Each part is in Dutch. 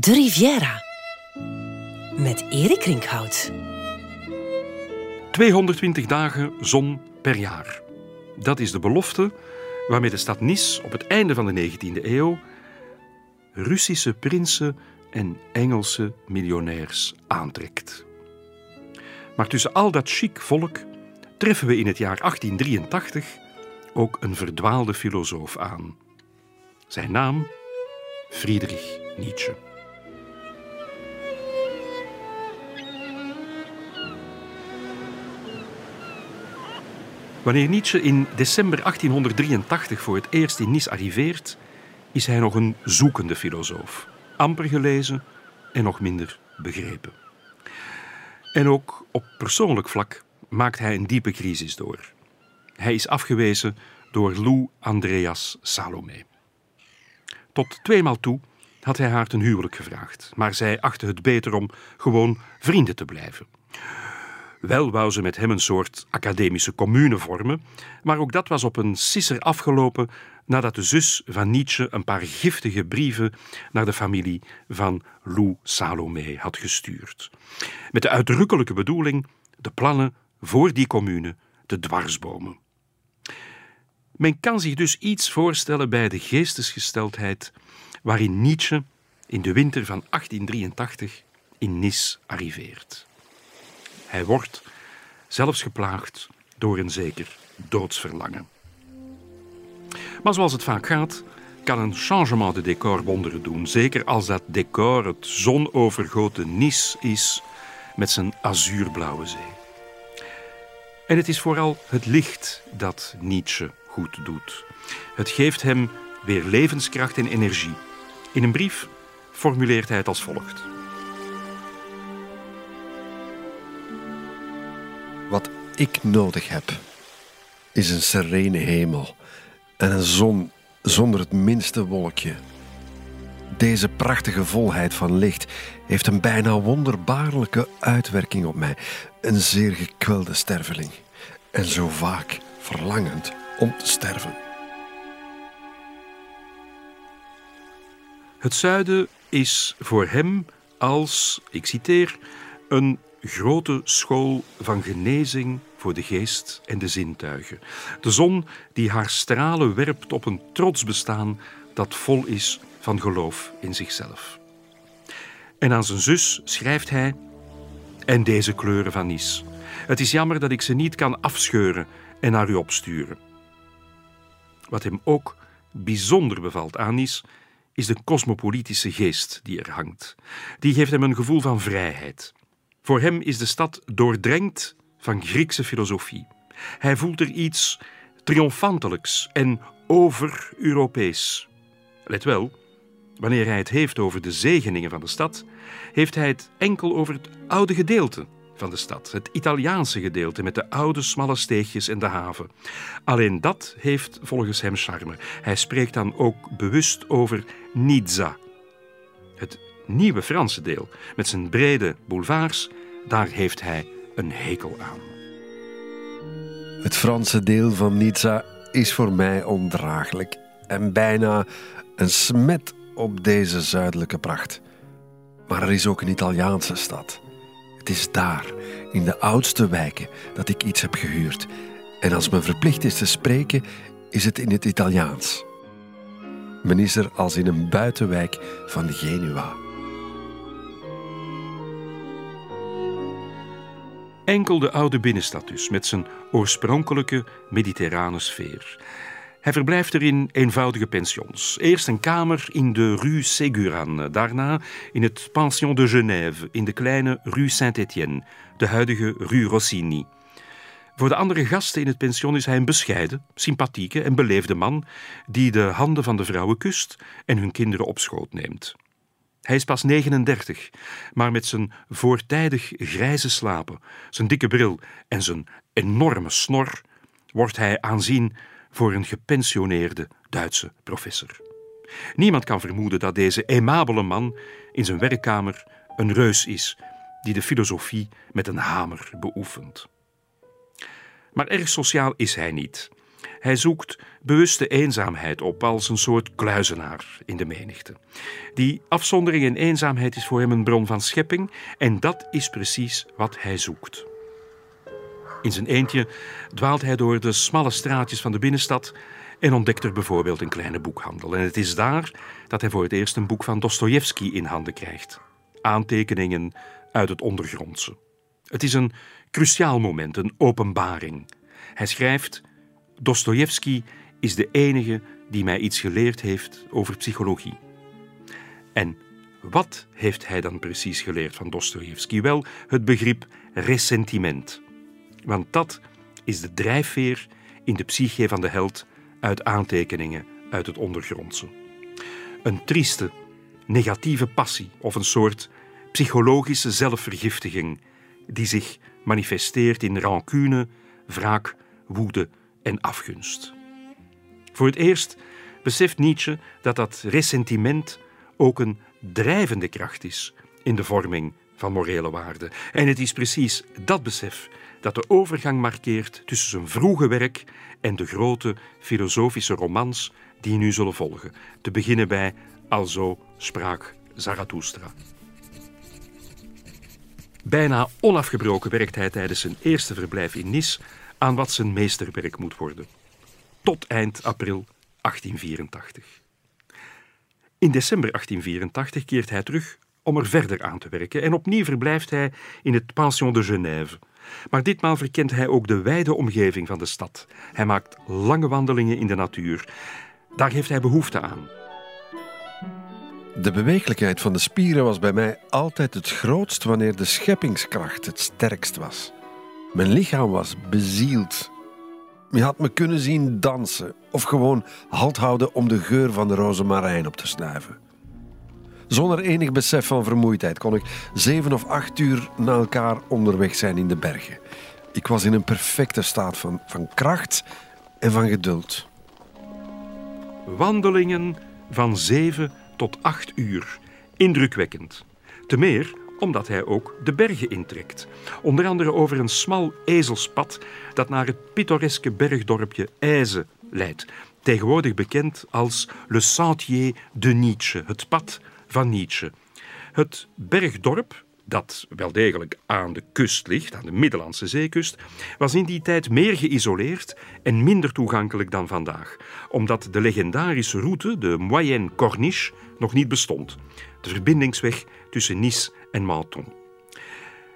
De Riviera. Met Erik Rinkhout. 220 dagen zon per jaar. Dat is de belofte waarmee de stad Nice op het einde van de 19e eeuw Russische prinsen en Engelse miljonairs aantrekt. Maar tussen al dat chic volk treffen we in het jaar 1883 ook een verdwaalde filosoof aan. Zijn naam Friedrich Nietzsche. Wanneer Nietzsche in december 1883 voor het eerst in Nice arriveert, is hij nog een zoekende filosoof. Amper gelezen en nog minder begrepen. En ook op persoonlijk vlak maakt hij een diepe crisis door. Hij is afgewezen door Lou Andreas Salome. Tot tweemaal toe had hij haar ten huwelijk gevraagd, maar zij achtte het beter om gewoon vrienden te blijven. Wel wou ze met hem een soort academische commune vormen, maar ook dat was op een sisser afgelopen nadat de zus van Nietzsche een paar giftige brieven naar de familie van Lou Salome had gestuurd. Met de uitdrukkelijke bedoeling de plannen voor die commune te dwarsbomen. Men kan zich dus iets voorstellen bij de geestesgesteldheid waarin Nietzsche in de winter van 1883 in Nice arriveert. Hij wordt zelfs geplaagd door een zeker doodsverlangen. Maar zoals het vaak gaat, kan een changement de decor wonderen doen. Zeker als dat decor het zonovergoten Nice is met zijn azuurblauwe zee. En het is vooral het licht dat Nietzsche goed doet. Het geeft hem weer levenskracht en energie. In een brief formuleert hij het als volgt. Ik nodig heb, is een serene hemel en een zon zonder het minste wolkje. Deze prachtige volheid van licht heeft een bijna wonderbaarlijke uitwerking op mij. Een zeer gekwelde sterveling. En zo vaak verlangend om te sterven. Het zuiden is voor hem als, ik citeer, een grote school van genezing voor de geest en de zintuigen. De zon die haar stralen werpt op een trots bestaan dat vol is van geloof in zichzelf. En aan zijn zus schrijft hij: En deze kleuren van Nice. Het is jammer dat ik ze niet kan afscheuren en naar u opsturen. Wat hem ook bijzonder bevalt aan Nice, is de cosmopolitische geest die er hangt. Die geeft hem een gevoel van vrijheid. Voor hem is de stad doordrenkt van Griekse filosofie. Hij voelt er iets triomfantelijks en over-Europees. Let wel, wanneer hij het heeft over de zegeningen van de stad, heeft hij het enkel over het oude gedeelte van de stad, het Italiaanse gedeelte met de oude smalle steegjes en de haven. Alleen dat heeft volgens hem charme. Hij spreekt dan ook bewust over Nizza, het nieuwe Franse deel met zijn brede boulevards. Daar heeft hij een hekel aan. Het Franse deel van Nizza is voor mij ondraaglijk en bijna een smet op deze zuidelijke pracht. Maar er is ook een Italiaanse stad. Het is daar, in de oudste wijken, dat ik iets heb gehuurd. En als men verplicht is te spreken, is het in het Italiaans. Men is er als in een buitenwijk van Genua. Enkel de oude binnenstad dus, met zijn oorspronkelijke mediterrane sfeer. Hij verblijft er in eenvoudige pensions. Eerst een kamer in de Rue Séguran, daarna in het Pension de Genève in de kleine Rue Saint-Étienne, de huidige Rue Rossini. Voor de andere gasten in het pension is hij een bescheiden, sympathieke en beleefde man die de handen van de vrouwen kust en hun kinderen op schoot neemt. Hij is pas 39, maar met zijn voortijdig grijze slapen, zijn dikke bril en zijn enorme snor wordt hij aanzien voor een gepensioneerde Duitse professor. Niemand kan vermoeden dat deze aimabele man in zijn werkkamer een reus is die de filosofie met een hamer beoefent. Maar erg sociaal is hij niet. Hij zoekt bewuste eenzaamheid op als een soort kluizenaar in de menigte. Die afzondering en eenzaamheid is voor hem een bron van schepping en dat is precies wat hij zoekt. In zijn eentje dwaalt hij door de smalle straatjes van de binnenstad en ontdekt er bijvoorbeeld een kleine boekhandel. En het is daar dat hij voor het eerst een boek van Dostojevski in handen krijgt. Aantekeningen uit het ondergrondse. Het is een cruciaal moment, een openbaring. Hij schrijft: Dostojevski is de enige die mij iets geleerd heeft over psychologie. En wat heeft hij dan precies geleerd van Dostojevski? Wel, het begrip ressentiment. Want dat is de drijfveer in de psyche van de held uit aantekeningen uit het ondergrondse. Een trieste, negatieve passie of een soort psychologische zelfvergiftiging die zich manifesteert in rancune, wraak, woede en afgunst. Voor het eerst beseft Nietzsche dat dat ressentiment ook een drijvende kracht is in de vorming van morele waarden. En het is precies dat besef dat de overgang markeert tussen zijn vroege werk en de grote filosofische romans die nu zullen volgen. Te beginnen bij Alzo sprak Zarathustra. Bijna onafgebroken werkt hij tijdens zijn eerste verblijf in Nice aan wat zijn meesterwerk moet worden. Tot eind april 1884. In december 1884 keert hij terug om er verder aan te werken en opnieuw verblijft hij in het Pension de Genève. Maar ditmaal verkent hij ook de wijde omgeving van de stad. Hij maakt lange wandelingen in de natuur. Daar heeft hij behoefte aan. De bewegelijkheid van de spieren was bij mij altijd het grootst wanneer de scheppingskracht het sterkst was. Mijn lichaam was bezield. Je had me kunnen zien dansen of gewoon halt houden om de geur van de rozemarijn op te snuiven. Zonder enig besef van vermoeidheid kon ik zeven of acht uur na elkaar onderweg zijn in de bergen. Ik was in een perfecte staat van, van kracht en van geduld. Wandelingen van zeven tot acht uur. Indrukwekkend. Te meer omdat hij ook de bergen intrekt. Onder andere over een smal ezelspad dat naar het pittoreske bergdorpje IJze leidt. Tegenwoordig bekend als Le Sentier de Nietzsche, het pad van Nietzsche. Het bergdorp, dat wel degelijk aan de kust ligt, aan de Middellandse zeekust, was in die tijd meer geïsoleerd en minder toegankelijk dan vandaag, omdat de legendarische route, de Moyenne Corniche, nog niet bestond. De verbindingsweg tussen Nice en Menton.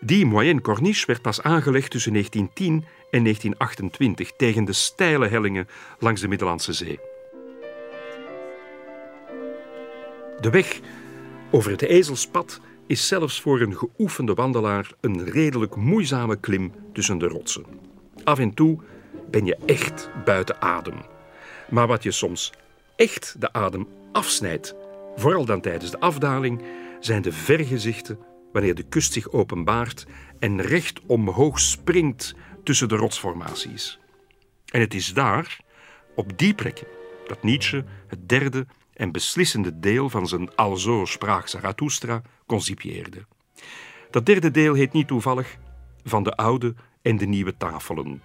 Die Moyenne Corniche werd pas aangelegd tussen 1910 en 1928 tegen de steile hellingen langs de Middellandse Zee. De weg over het ezelspad is zelfs voor een geoefende wandelaar een redelijk moeizame klim tussen de rotsen. Af en toe ben je echt buiten adem. Maar wat je soms echt de adem afsnijdt, vooral dan tijdens de afdaling, zijn de vergezichten wanneer de kust zich openbaart en recht omhoog springt tussen de rotsformaties. En het is daar, op die plekken, dat Nietzsche het derde en beslissende deel van zijn Alzo spraak Zarathustra concipieerde. Dat derde deel heet niet toevallig van de oude en de nieuwe tafelen.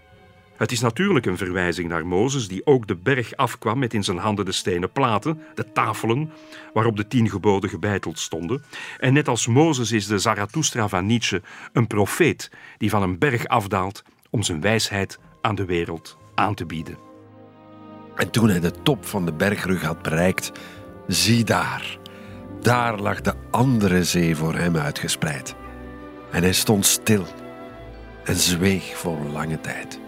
Het is natuurlijk een verwijzing naar Mozes, die ook de berg afkwam met in zijn handen de stenen platen, de tafelen, waarop de tien geboden gebeiteld stonden. En net als Mozes is de Zarathustra van Nietzsche een profeet die van een berg afdaalt om zijn wijsheid aan de wereld aan te bieden. En toen hij de top van de bergrug had bereikt, zie daar, daar lag de andere zee voor hem uitgespreid. En hij stond stil en zweeg voor lange tijd.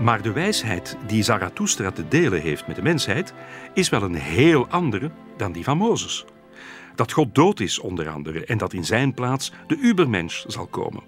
Maar de wijsheid die Zarathustra te delen heeft met de mensheid is wel een heel andere dan die van Mozes. Dat God dood is onder andere en dat in zijn plaats de Ubermensch zal komen.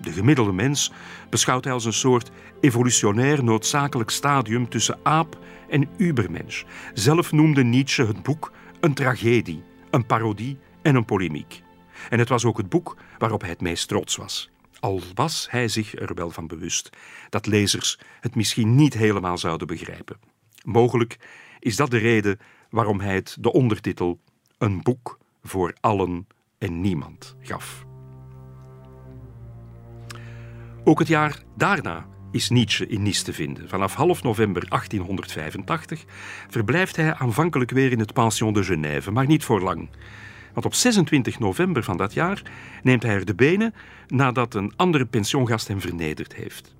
De gemiddelde mens beschouwt hij als een soort evolutionair noodzakelijk stadium tussen aap en Ubermensch. Zelf noemde Nietzsche het boek een tragedie, een parodie en een polemiek. En het was ook het boek waarop hij het meest trots was. Al was hij zich er wel van bewust dat lezers het misschien niet helemaal zouden begrijpen. Mogelijk is dat de reden waarom hij het de ondertitel Een boek voor allen en niemand gaf. Ook het jaar daarna is Nietzsche in Nice te vinden. Vanaf half november 1885 verblijft hij aanvankelijk weer in het pension de Genève, maar niet voor lang. Want op 26 november van dat jaar neemt hij er de benen nadat een andere pensiongast hem vernederd heeft.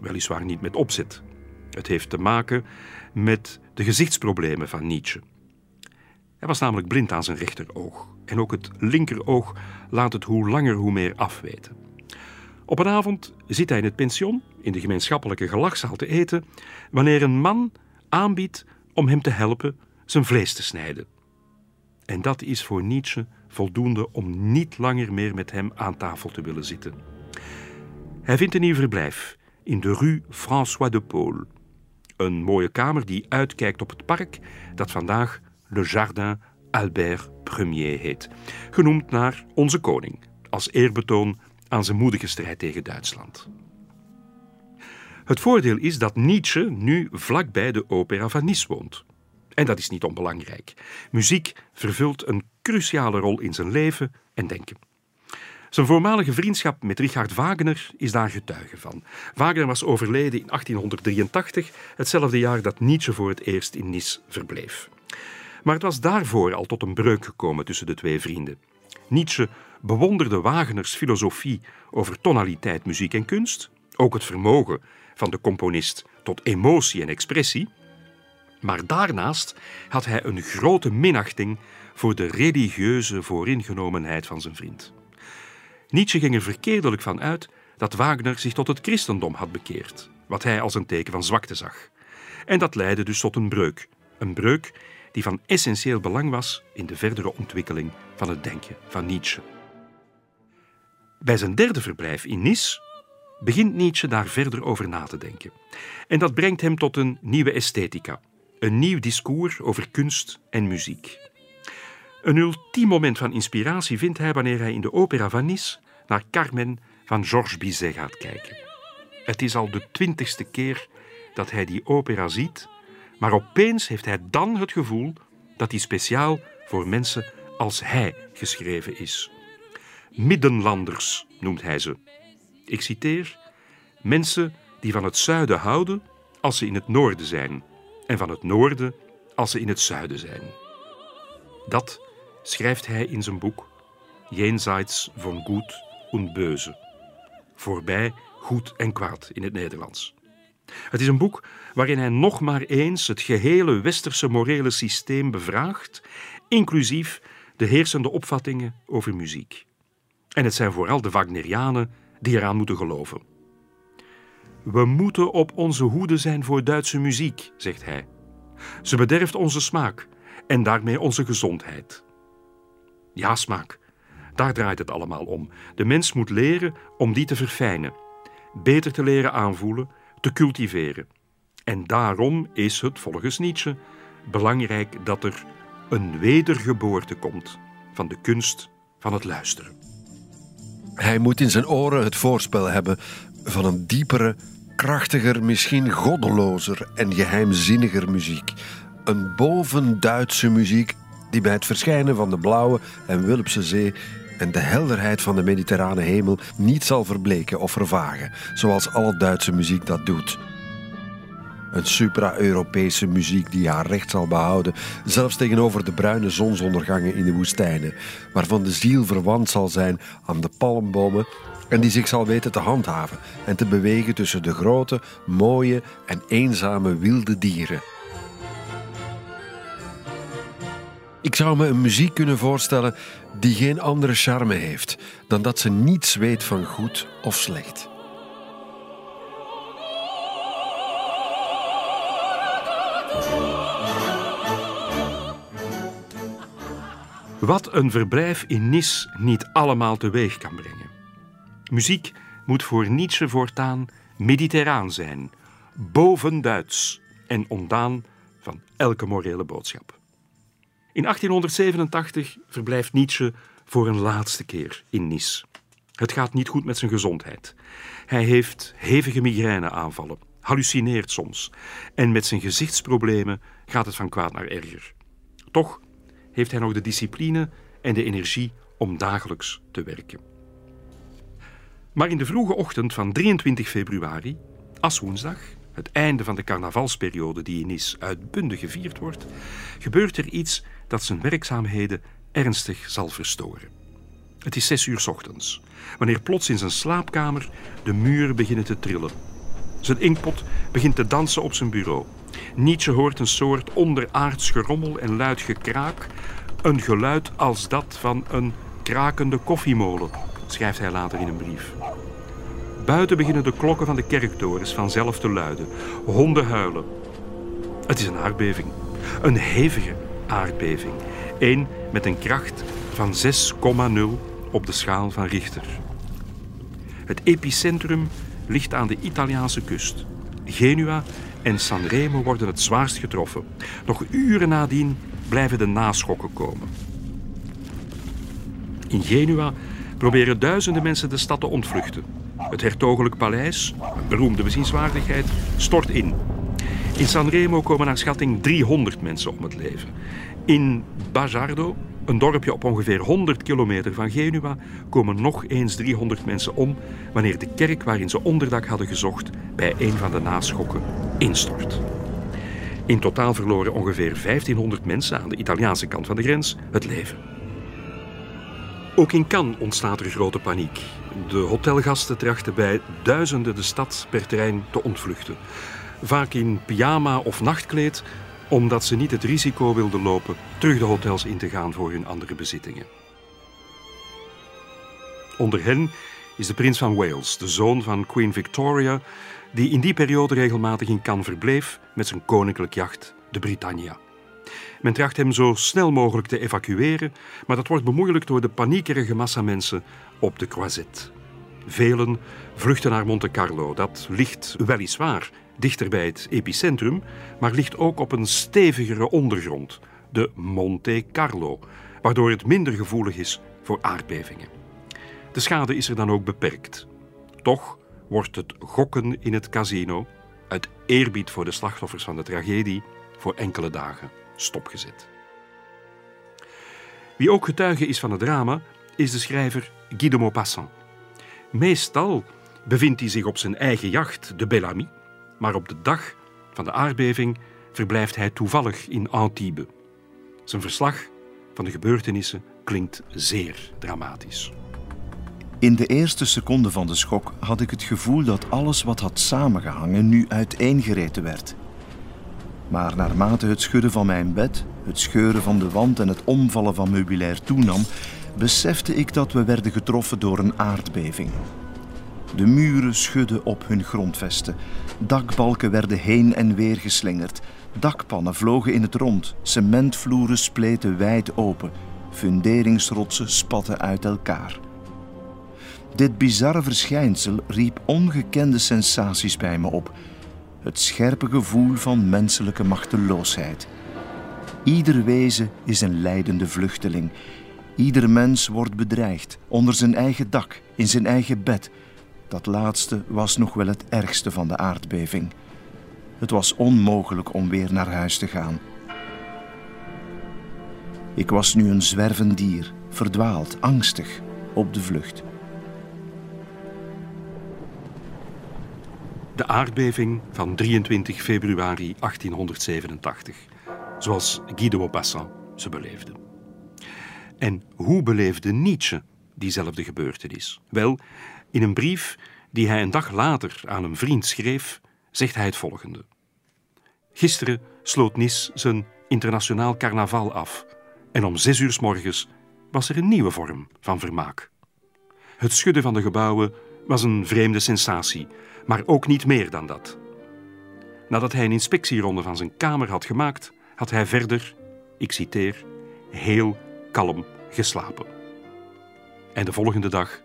Weliswaar niet met opzet. Het heeft te maken met de gezichtsproblemen van Nietzsche. Hij was namelijk blind aan zijn rechteroog. En ook het linkeroog laat het hoe langer hoe meer afweten. Op een avond zit hij in het pension, in de gemeenschappelijke gelachzaal te eten, wanneer een man aanbiedt om hem te helpen zijn vlees te snijden. En dat is voor Nietzsche voldoende om niet langer meer met hem aan tafel te willen zitten. Hij vindt een nieuw verblijf in de rue François de Paul. Een mooie kamer die uitkijkt op het park dat vandaag Le Jardin Albert Ier heet, genoemd naar onze koning, als eerbetoon aan zijn moedige strijd tegen Duitsland. Het voordeel is dat Nietzsche nu vlakbij de opera van Nice woont. En dat is niet onbelangrijk. Muziek vervult een cruciale rol in zijn leven en denken. Zijn voormalige vriendschap met Richard Wagner is daar getuige van. Wagner was overleden in 1883, hetzelfde jaar dat Nietzsche voor het eerst in Nice verbleef. Maar het was daarvoor al tot een breuk gekomen tussen de twee vrienden. Nietzsche bewonderde Wagners filosofie over tonaliteit, muziek en kunst, ook het vermogen van de componist tot emotie en expressie. Maar daarnaast had hij een grote minachting voor de religieuze vooringenomenheid van zijn vriend. Nietzsche ging er verkeerdelijk van uit dat Wagner zich tot het christendom had bekeerd, wat hij als een teken van zwakte zag. En dat leidde dus tot een breuk. Een breuk die van essentieel belang was in de verdere ontwikkeling van het denken van Nietzsche. Bij zijn derde verblijf in Nice begint Nietzsche daar verder over na te denken. En dat brengt hem tot een nieuwe esthetica, een nieuw discours over kunst en muziek. Een ultiem moment van inspiratie vindt hij wanneer hij in de opera van Nice naar Carmen van Georges Bizet gaat kijken. Het is al de twintigste keer dat hij die opera ziet, maar opeens heeft hij dan het gevoel dat die speciaal voor mensen als hij geschreven is. Middenlanders noemt hij ze. Ik citeer: Mensen die van het zuiden houden als ze in het noorden zijn, en van het noorden als ze in het zuiden zijn. Dat schrijft hij in zijn boek Jenseits von Gut und Böse. Voorbij goed en kwaad in het Nederlands. Het is een boek waarin hij nog maar eens het gehele westerse morele systeem bevraagt, inclusief de heersende opvattingen over muziek. En het zijn vooral de Wagnerianen die eraan moeten geloven. We moeten op onze hoede zijn voor Duitse muziek, zegt hij. Ze bederft onze smaak en daarmee onze gezondheid. Ja, smaak. Daar draait het allemaal om. De mens moet leren om die te verfijnen, beter te leren aanvoelen, te cultiveren. En daarom is het, volgens Nietzsche, belangrijk dat er een wedergeboorte komt van de kunst van het luisteren. Hij moet in zijn oren het voorspel hebben van een diepere, krachtiger, misschien goddelozer en geheimzinniger muziek. Een bovenduitse muziek die bij het verschijnen van de blauwe en Wulpse zee en de helderheid van de mediterrane hemel niet zal verbleken of vervagen, zoals alle Duitse muziek dat doet. Een supra-Europese muziek die haar recht zal behouden, zelfs tegenover de bruine zonsondergangen in de woestijnen, waarvan de ziel verwant zal zijn aan de palmbomen en die zich zal weten te handhaven en te bewegen tussen de grote, mooie en eenzame wilde dieren. Ik zou me een muziek kunnen voorstellen die geen andere charme heeft dan dat ze niets weet van goed of slecht. Wat een verblijf in Nice niet allemaal teweeg kan brengen. Muziek moet voor Nietzsche voortaan mediterraan zijn, bovenduits en ontdaan van elke morele boodschap. In 1887 verblijft Nietzsche voor een laatste keer in Nice. Het gaat niet goed met zijn gezondheid. Hij heeft hevige migraineaanvallen, hallucineert soms en met zijn gezichtsproblemen gaat het van kwaad naar erger. Toch heeft hij nog de discipline en de energie om dagelijks te werken. Maar in de vroege ochtend van 23 februari, Aswoensdag, het einde van de carnavalsperiode die in Nice uitbundig gevierd wordt, gebeurt er iets dat zijn werkzaamheden ernstig zal verstoren. Het is zes uur ochtends, wanneer plots in zijn slaapkamer de muren beginnen te trillen. Zijn inkpot begint te dansen op zijn bureau. Nietzsche hoort een soort onderaards gerommel en luid gekraak, een geluid als dat van een krakende koffiemolen, schrijft hij later in een brief. Buiten beginnen de klokken van de kerktorens vanzelf te luiden. Honden huilen. Het is een aardbeving. Een hevige aardbeving. Eén met een kracht van 6,0 op de schaal van Richter. Het epicentrum ligt aan de Italiaanse kust. Genua en Sanremo worden het zwaarst getroffen. Nog uren nadien blijven de naschokken komen. In Genua proberen duizenden mensen de stad te ontvluchten. Het hertogelijk paleis, een beroemde bezienswaardigheid, stort in. In Sanremo komen naar schatting 300 mensen om het leven. In Bajardo, een dorpje op ongeveer 100 kilometer van Genua, komen nog eens 300 mensen om wanneer de kerk waarin ze onderdak hadden gezocht bij een van de naschokken instort. In totaal verloren ongeveer 1500 mensen aan de Italiaanse kant van de grens het leven. Ook in Cannes ontstaat er grote paniek. De hotelgasten trachten bij duizenden de stad per trein te ontvluchten. Vaak in pyjama of nachtkleed, omdat ze niet het risico wilden lopen terug de hotels in te gaan voor hun andere bezittingen. Onder hen is de prins van Wales, de zoon van Queen Victoria, die in die periode regelmatig in Cannes verbleef met zijn koninklijk jacht, de Britannia. Men tracht hem zo snel mogelijk te evacueren, maar dat wordt bemoeilijkt door de paniekerige massa mensen op de Croisette. Velen vluchten naar Monte Carlo. Dat ligt weliswaar dichter bij het epicentrum, maar ligt ook op een stevigere ondergrond, de Monte Carlo, waardoor het minder gevoelig is voor aardbevingen. De schade is er dan ook beperkt. Toch wordt het gokken in het casino, uit eerbied voor de slachtoffers van de tragedie, voor enkele dagen stopgezet. Wie ook getuige is van het drama, is de schrijver Guy de Maupassant. Meestal bevindt hij zich op zijn eigen jacht, de Bellamy, maar op de dag van de aardbeving verblijft hij toevallig in Antibes. Zijn verslag van de gebeurtenissen klinkt zeer dramatisch. In de eerste seconde van de schok had ik het gevoel dat alles wat had samengehangen nu uiteengereten werd. Maar naarmate het schudden van mijn bed, het scheuren van de wand en het omvallen van meubilair toenam, besefte ik dat we werden getroffen door een aardbeving. De muren schudden op hun grondvesten. Dakbalken werden heen en weer geslingerd. Dakpannen vlogen in het rond. Cementvloeren spleten wijd open. Funderingsrotsen spatten uit elkaar. Dit bizarre verschijnsel riep ongekende sensaties bij me op. Het scherpe gevoel van menselijke machteloosheid. Ieder wezen is een lijdende vluchteling. Ieder mens wordt bedreigd, onder zijn eigen dak, in zijn eigen bed. Dat laatste was nog wel het ergste van de aardbeving. Het was onmogelijk om weer naar huis te gaan. Ik was nu een zwervend dier, verdwaald, angstig, op de vlucht. De aardbeving van 23 februari 1887, zoals Guy de Maupassant ze beleefde. En hoe beleefde Nietzsche diezelfde gebeurtenis? Wel, in een brief die hij een dag later aan een vriend schreef, zegt hij het volgende. Gisteren sloot Nis zijn internationaal carnaval af en om zes uur s morgens was er een nieuwe vorm van vermaak. Het schudden van de gebouwen was een vreemde sensatie, maar ook niet meer dan dat. Nadat hij een inspectieronde van zijn kamer had gemaakt, had hij verder, ik citeer, heel kalm geslapen. En de volgende dag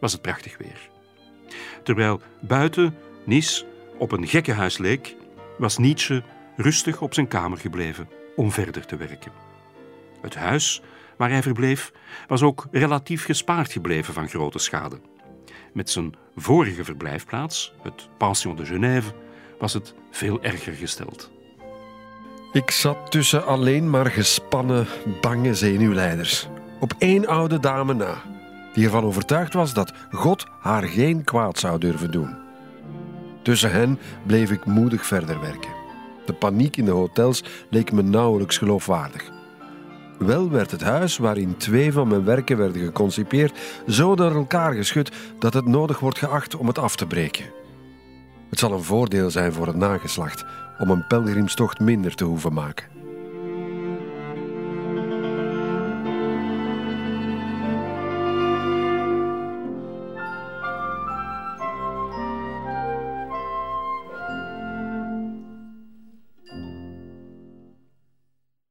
was het prachtig weer. Terwijl buiten Nice op een gekkenhuis leek, was Nietzsche rustig op zijn kamer gebleven om verder te werken. Het huis waar hij verbleef was ook relatief gespaard gebleven van grote schade. Met zijn vorige verblijfplaats, het Pension de Genève, was het veel erger gesteld. Ik zat tussen alleen maar gespannen, bange zenuwleiders. Op één oude dame na, die ervan overtuigd was dat God haar geen kwaad zou durven doen. Tussen hen bleef ik moedig verder werken. De paniek in de hotels leek me nauwelijks geloofwaardig. Wel werd het huis waarin twee van mijn werken werden geconcipeerd zo door elkaar geschud dat het nodig wordt geacht om het af te breken. Het zal een voordeel zijn voor het nageslacht om een pelgrimstocht minder te hoeven maken.